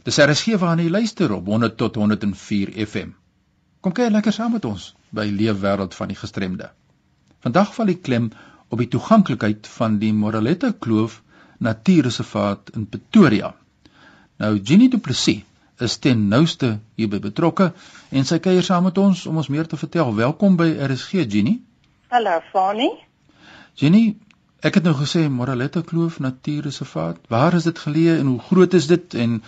Dis RSG waarna jy luister op 100 tot 104 FM. Kom kyk lekker saam met ons by Leefwêreld van die Gestremde. Vandag val die klem op die toeganklikheid van die Moraletta Kloof Natuurreservaat in Pretoria. Nou Ginny Du Plessis is ten nouste hierby betrokke en sy kuier saam met ons om ons meer te vertel. Welkom by RSG Ginny. Hallo Fani. Ginny, ek het nou gesê Moraletta Kloof Natuurreservaat. Waar is dit geleë en hoe groot is dit en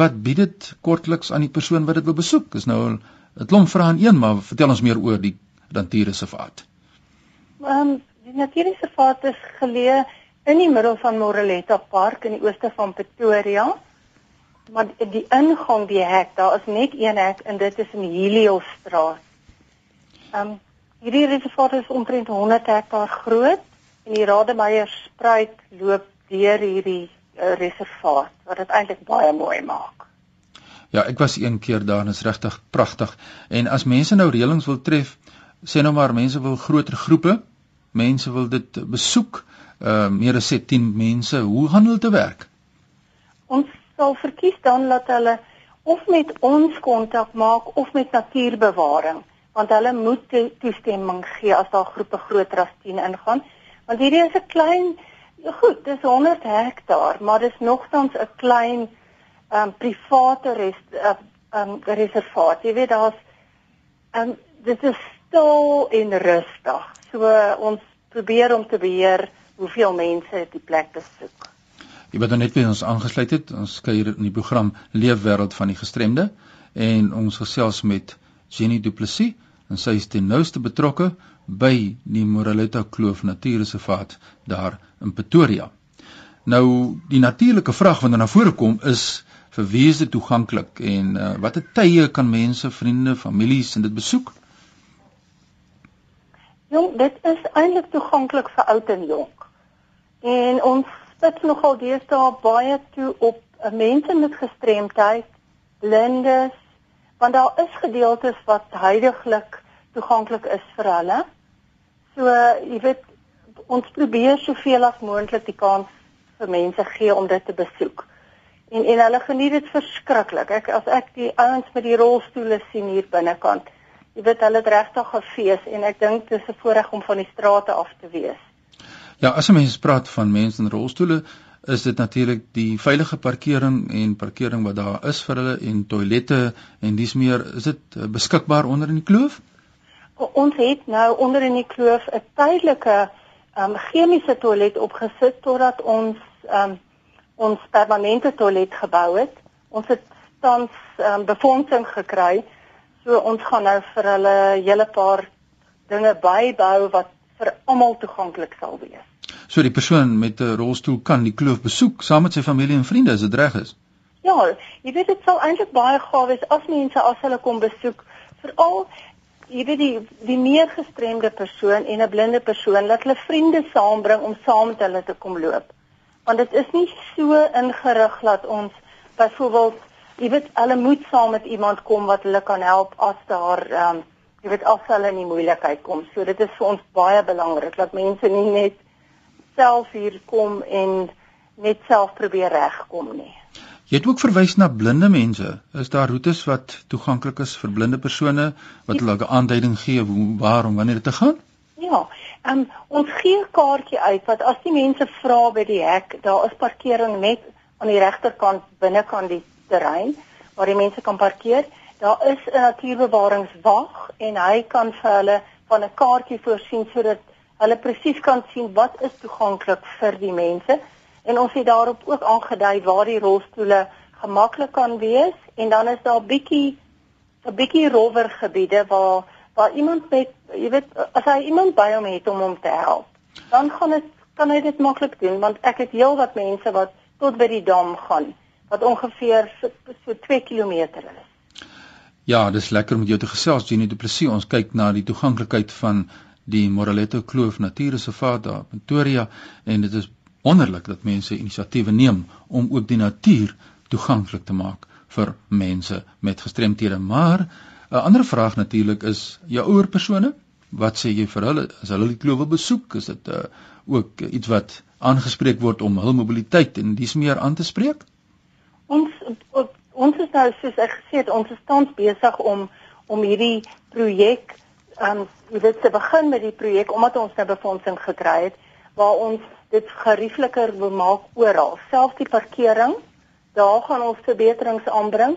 wat bied dit kortliks aan die persoon wat dit wil besoek? Dis nou 'n klomp vrae in een, maar vertel ons meer oor die natuurreservaat. Ehm um, die natuurreservaat is geleë in die middel van Moreletta Park in die ooste van Pretoria. Maar die ingang die hek, daar is net een hek en dit is in Heliosstraat. Ehm um, hierdie reservaat is omtrent 100 hektaar groot en die Rademeier spruit loop deur hierdie reservaat wat dit eintlik baie mooi maak. Ja, ek was een keer daar en is regtig pragtig. En as mense nou reëlings wil tref, sê nou maar mense wil groter groepe, mense wil dit besoek, uh meer as 10 mense, hoe gaan hulle te werk? Ons sal verkies dan dat hulle of met ons kontak maak of met natuurbewaring, want hulle moet toestemming gee as daar groepe groter as 10 ingaan, want hierdie is 'n klein goed, dis 100 hektaar, maar dis nogtans 'n klein ehm um, private res ehm um, reservaat. Jy weet daar's ehm um, dit is stil en rustig. So uh, ons probeer om te beheer hoeveel mense die plek besoek. Jy wat nou net by ons aangesluit het, ons kuier in die program Leefwêreld van die Gestremde en ons gesels met Jenny Du Plessis en sy is ten nouste betrokke by die Moraletta Kloof Natuurreservaat daar in Pretoria. Nou die natuurlike vraag wat dan na vore kom is vir wie is dit toeganklik en uh, watter tye kan mense, vriende, families in dit besoek? Jong, dit is eintlik toeganklik vir oud en jonk. En ons sit nogal deesdae baie toe op uh, mense met gestremdheid, blindes, want daar is gedeeltes wat heidaglik toeganklik is vir hulle. So, jy weet, ons probeer soveel as moontlik die kans vir mense gee om dit te besoek. En en hulle geniet dit verskriklik. Ek as ek die ouens met die rolstoele sien hier binnekant, jy weet hulle het regtig 'n fees en ek dink dit is 'n voorreg om van die strate af te wees. Ja, as 'n mens praat van mense in rolstoele, is dit natuurlik die veilige parkering en parkering wat daar is vir hulle en toilette en dis meer, is dit eh, beskikbaar onder in die kloof? Ons het nou onder in die kloof 'n tydelike um, chemiese toilet opgesit totdat ons um, ons permanente toilet gebou het. Ons het tans um, befondsing gekry. So ons gaan nou vir hulle hele paar dinge bybou wat vir almal toeganklik sal wees. So die persoon met 'n rolstoel kan die kloof besoek saam met sy familie en vriende as dit reg is. Ja, jy weet dit sal eintlik baie gaaf wees as mense as hulle kom besoek, veral jy weet die die meer gestremde persoon en 'n blinde persoon laat hulle vriende saambring om saam met hulle te kom loop. Want dit is nie so ingerig dat ons byvoorbeeld jy weet hulle moet saam met iemand kom wat hulle kan help as daar ehm um, jy weet as hulle in die moeilikheid kom. So dit is vir ons baie belangrik dat mense nie net self hier kom en net self probeer regkom nie. Jy het ook verwys na blinde mense. Is daar roetes wat toeganklik is vir blinde persone wat hulle 'n aanduiding gee hoe waar om wanneer te gaan? Ja. Um, ons gee 'n kaartjie uit wat as die mense vra by die hek, daar is parkering net aan die regterkant binnekant die terrein waar die mense kan parkeer. Daar is 'n natuurbewaringswag en hy kan vir hulle van 'n kaartjie voorsien sodat hulle presies kan sien wat is toeganklik vir die mense en ons het daarop ook aangedui waar die rolstoele gemaklik kan wees en dan is daar bietjie 'n bietjie rower gebiede waar waar iemand met jy weet as hy iemand by hom het om hom te help dan gaan dit kan hy dit maklik doen want ek het heelwat mense wat tot by die dam gaan wat ongeveer so, so 2 km is Ja, dis lekker om jou te gesels Jenny Du Plessis. Ons kyk na die toeganklikheid van die Moraletto Kloof Natuurreservaat daar in Pretoria en dit is wonderlik dat mense inisiatiewe neem om ook die natuur toeganklik te maak vir mense met gestremthede. Maar 'n ander vraag natuurlik is jou ouer persone, wat sê jy vir hulle as hulle die kloof besoek? Is dit uh, ook iets wat aangespreek word om hul mobiliteit en dis meer aan te spreek? Ons nou soos ek gesê het, ons is tans besig om om hierdie projek um, dit te begin met die projek omdat ons nou befondsing gekry het waar ons dit geriefliker wil maak oral. Selfs die parkering, daar gaan ons verbeterings aanbring.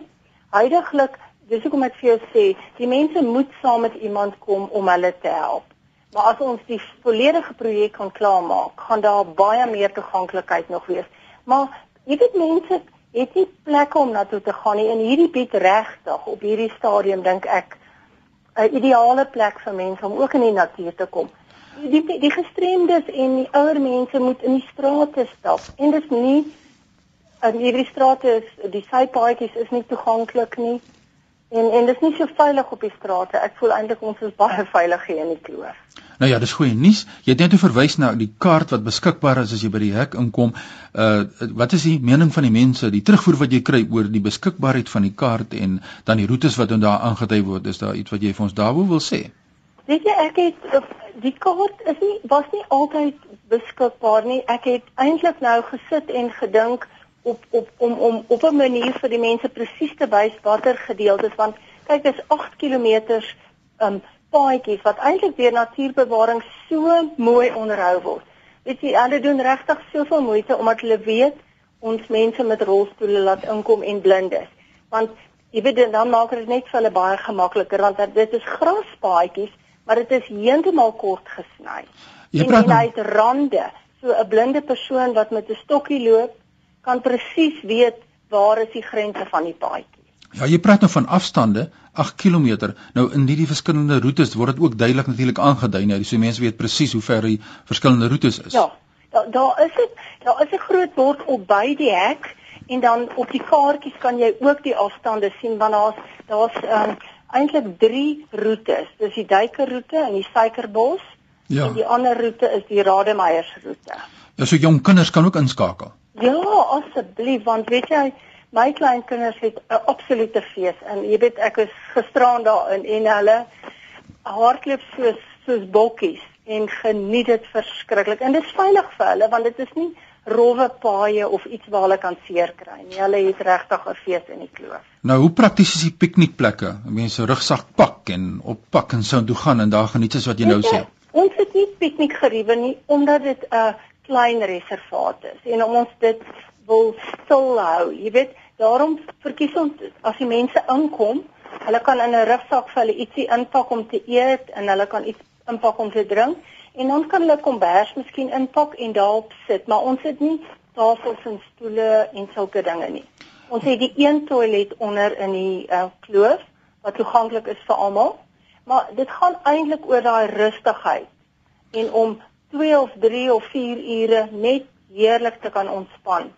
Huidiglik, dis hoekom ek vir jou sê, die mense moet saam met iemand kom om hulle te help. Maar as ons die volledige projek kan klaarmaak, gaan daar baie meer toeganklikheid nog wees. Maar jy weet mense het nie plekke om na toe te gaan nie en hierdie bied regtig op hierdie stadium dink ek 'n ideale plek vir mense om ook in die natuur te kom. Die die gestremdes en die ouer mense moet in die strate stap en dit is nie in hierdie strate is die sypaadjies is nie toeganklik nie. En en dit is nie so veilig op die strate. Ek voel eintlik ons is baie veilig hier in die kloof. Nou ja, dis goeie nuus. Jy het net verwys na die kaart wat beskikbaar is as jy by die hek inkom. Uh wat is die mening van die mense, die terugvoer wat jy kry oor die beskikbaarheid van die kaart en dan die roetes wat dan daar aangetwy word? Is daar iets wat jy vir ons daaroor wil sê? Weet jy, ek het uh, die kaart is nie was nie altyd beskikbaar nie. Ek het eintlik nou gesit en gedink op op om om op 'n manier vir die mense presies te wys watter gedeeltes want kyk dis 8 km um paadjies wat eintlik deur natuurbewaring so mooi onderhou word. Weet jy, hulle doen regtig soveel moeite omdat hulle weet ons mense met rolstoele laat inkom en blind is. Want jy weet dan maak dit net vir hulle baie gemakliker want dit is graspaadjies, maar dit is heeltemal kort gesny. Jy praat uit rande. So 'n blinde persoon wat met 'n stokkie loop kan presies weet waar is die grense van die paadjie. Ja, jy praat nou van afstande, 8 km. Nou in hierdie verskillende roetes word dit ook duidelik natuurlik aangedui nou, so mense weet presies hoe ver die verskillende roetes is. Ja. Daar daar is dit, daar is 'n groot bord op by die hek en dan op die kaartjies kan jy ook die afstande sien want daar's daar's um, eintlik 3 roetes. Dis die duikerroete in die Suikerbos ja. en die ander roete is die Rademeyers roete. Ja, so jong kinders kan ook inskakel. Ja, asseblief want weet jy my kleinkinders het 'n absolute fees en jy weet ek is gisteraan daar in en hulle hardloop soos soos bokkies en geniet dit verskriklik en dit is veilig vir hulle want dit is nie rowwe paaie of iets waar hulle kan seer kry nie. Hulle het regtig 'n fees in die kloof. Nou, hoe prakties is die piknikplekke? Mense rugsak pak en oppak en sou toe gaan en daar geniet as wat jy nou sê. Ons het nie piknikgeriewe nie omdat dit 'n klein reservaat is en om ons dit wil stil hou. Jy weet, daarom verkies ons as die mense inkom, hulle kan in 'n rugsak vir hulle ietsie inpak om te eet en hulle kan iets inpak om te drink en dan kan hulle kombers miskien inpak en daarop sit, maar ons het nie tafels en stoele en sulke dinge nie. Ons het die een toilet onder in die uh, kloof wat toeganklik is vir almal. Maar dit gaan eintlik oor daai rustigheid en om 2 of 3 of 4 ure net heerlik te kan ontspan.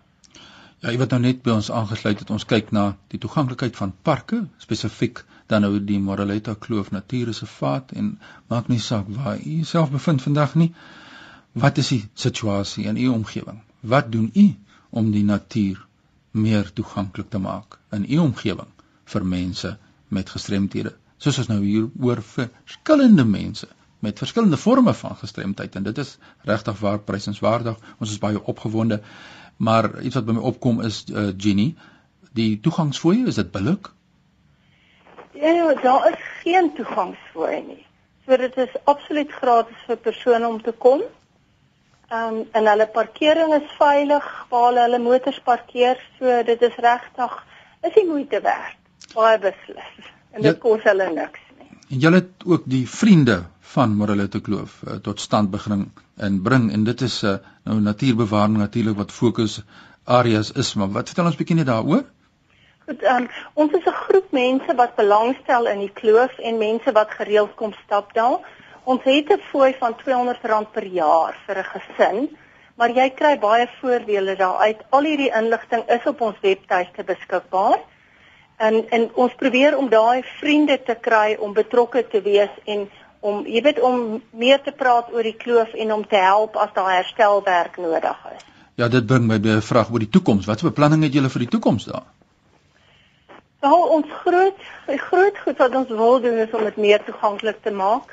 Ja, jy wat nou net by ons aangesluit het, ons kyk na die toeganklikheid van parke, spesifiek dan nou die Moraleta Kloof Natuurreservaat en maak nie saak waar u jouself bevind vandag nie. Wat is die situasie in u omgewing? Wat doen u om die natuur meer toeganklik te maak in u omgewing vir mense met gestremthede? Soos ons nou hier oor verskillende mense met verskillende forme van gestremdheid en dit is regtig waar prysenswaardig. Ons is baie opgewonde. Maar iets wat by my opkom is uh, Jenny, die toegangsfooie, is dit billik? Ja, ja, daar is geen toegangsfooie nie. So dit is absoluut gratis vir persone om te kom. Ehm um, en hulle parkering is veilig waar hulle hulle motors parkeer, so dit is regtig is die moeite werd. Baie beslis. En dit ja, kos hulle niks nie. En julle het ook die vriende van Morelette Kloof uh, tot stand begin en bring en dit is 'n uh, eh, nou natuurbewaring natuurlik wat fokus areas is maar wat vertel ons bietjie net daaroor? Goed, um, ons is 'n groep mense wat belangstel in die kloof en mense wat gereeld kom stap daar. Ons het 'n fooi van R200 per jaar vir 'n gesin, maar jy kry baie voordele daaruit. Al hierdie inligting is op ons webtuiste beskikbaar. En en ons probeer om daai vriende te kry om betrokke te wees en om jy weet om meer te praat oor die kloof en om te help as daar herstelwerk nodig is. Ja, dit bring my by 'n vraag oor die toekoms. Watse beplanning het julle vir die toekoms daar? Nou, ons groot groot goed wat ons wil doen is om dit meer toeganklik te maak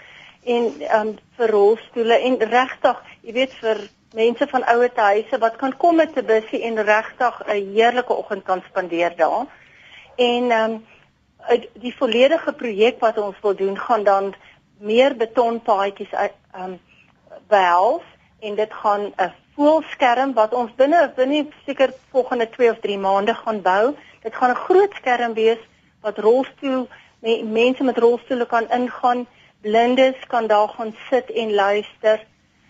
en um, vir rolstoele en regtig, jy weet vir mense van ouer huise wat kan kom met 'n busie en regtig 'n heerlike oggend kan spandeer daar. En ehm um, die volledige projek wat ons wil doen gaan dan meer betonpaadjies ehm um, behels en dit gaan 'n voelskerm wat ons binne binne seker volgende 2 of 3 maande gaan bou. Dit gaan 'n groot skerm wees wat rolstoel me, mense met rolstoele kan ingaan, blindes kan daar gaan sit en luister.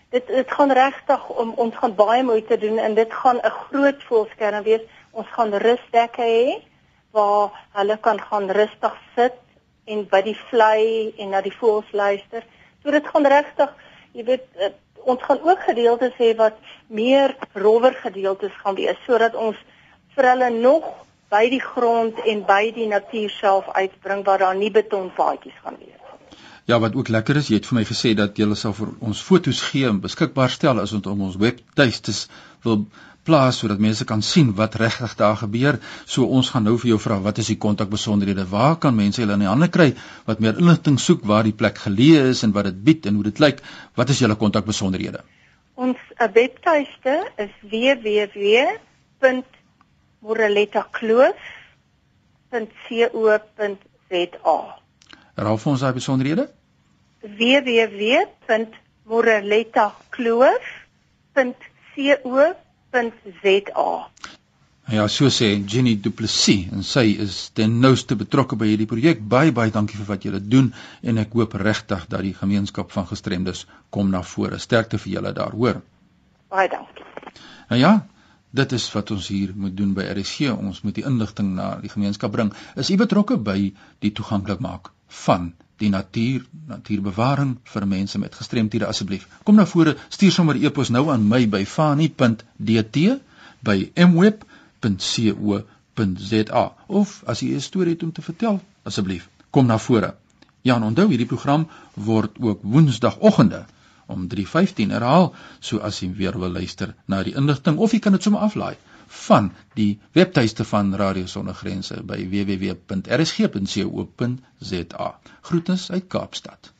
Dit dit gaan regtig om ons gaan baie moeite doen en dit gaan 'n groot voelskerm wees. Ons gaan rusdekke hê waar hulle kan gaan rustig sit en by die vlei en na die voëls luister. So dit gaan regtig, jy weet, eh, ons gaan ook gedeeltes hê wat meer rower gedeeltes gaan wees sodat ons vir hulle nog by die grond en by die natuur self uitbring waar daar nie betonpaadjies gaan wees nie. Ja, wat ook lekker is, jy het vir my gesê dat jy sal vir ons foto's gee en beskikbaar stel as ons om ons webtuistes wil plaas sodat mense kan sien wat regtig daar gebeur. So ons gaan nou vir jou vra wat is die kontakbesonderhede? Waar kan mense hulle in die hande kry wat meer inligting soek waar die plek geleë is en wat dit bied en hoe dit lyk? Wat is julle kontakbesonderhede? Ons eh, webtuiste is www.moreletakloof.co.za. Raal vir ons daai besonderhede? www.moreletakloof.co.za www.rsg.za. Ja, so sê Jenny Du Plessis en sy is ten nouste betrokke by hierdie projek. Baie baie dankie vir wat julle doen en ek hoop regtig dat die gemeenskap van gestremdes kom na vore. Sterkte vir julle daar, hoor. Baie dankie. Nou ja, dit is wat ons hier moet doen by RSG. Ons moet die inligting na die gemeenskap bring. Is u betrokke by die toeganklik maak van die natuur, natuurbewaring vir mense met gestremthede asseblief. Kom na vore, stuur sommer e-pos nou aan my by fani.dt by mweb.co.za of as jy 'n storie het om te vertel, asseblief, kom na vore. Ja, en onthou hierdie program word ook woensdagoggende om 3:15 herhaal, so as jy weer wil luister na die inligting of jy kan dit sommer aflaai van die webtuiste van Radio Sonder Grense by www.rsg.co.za. Groetens uit Kaapstad.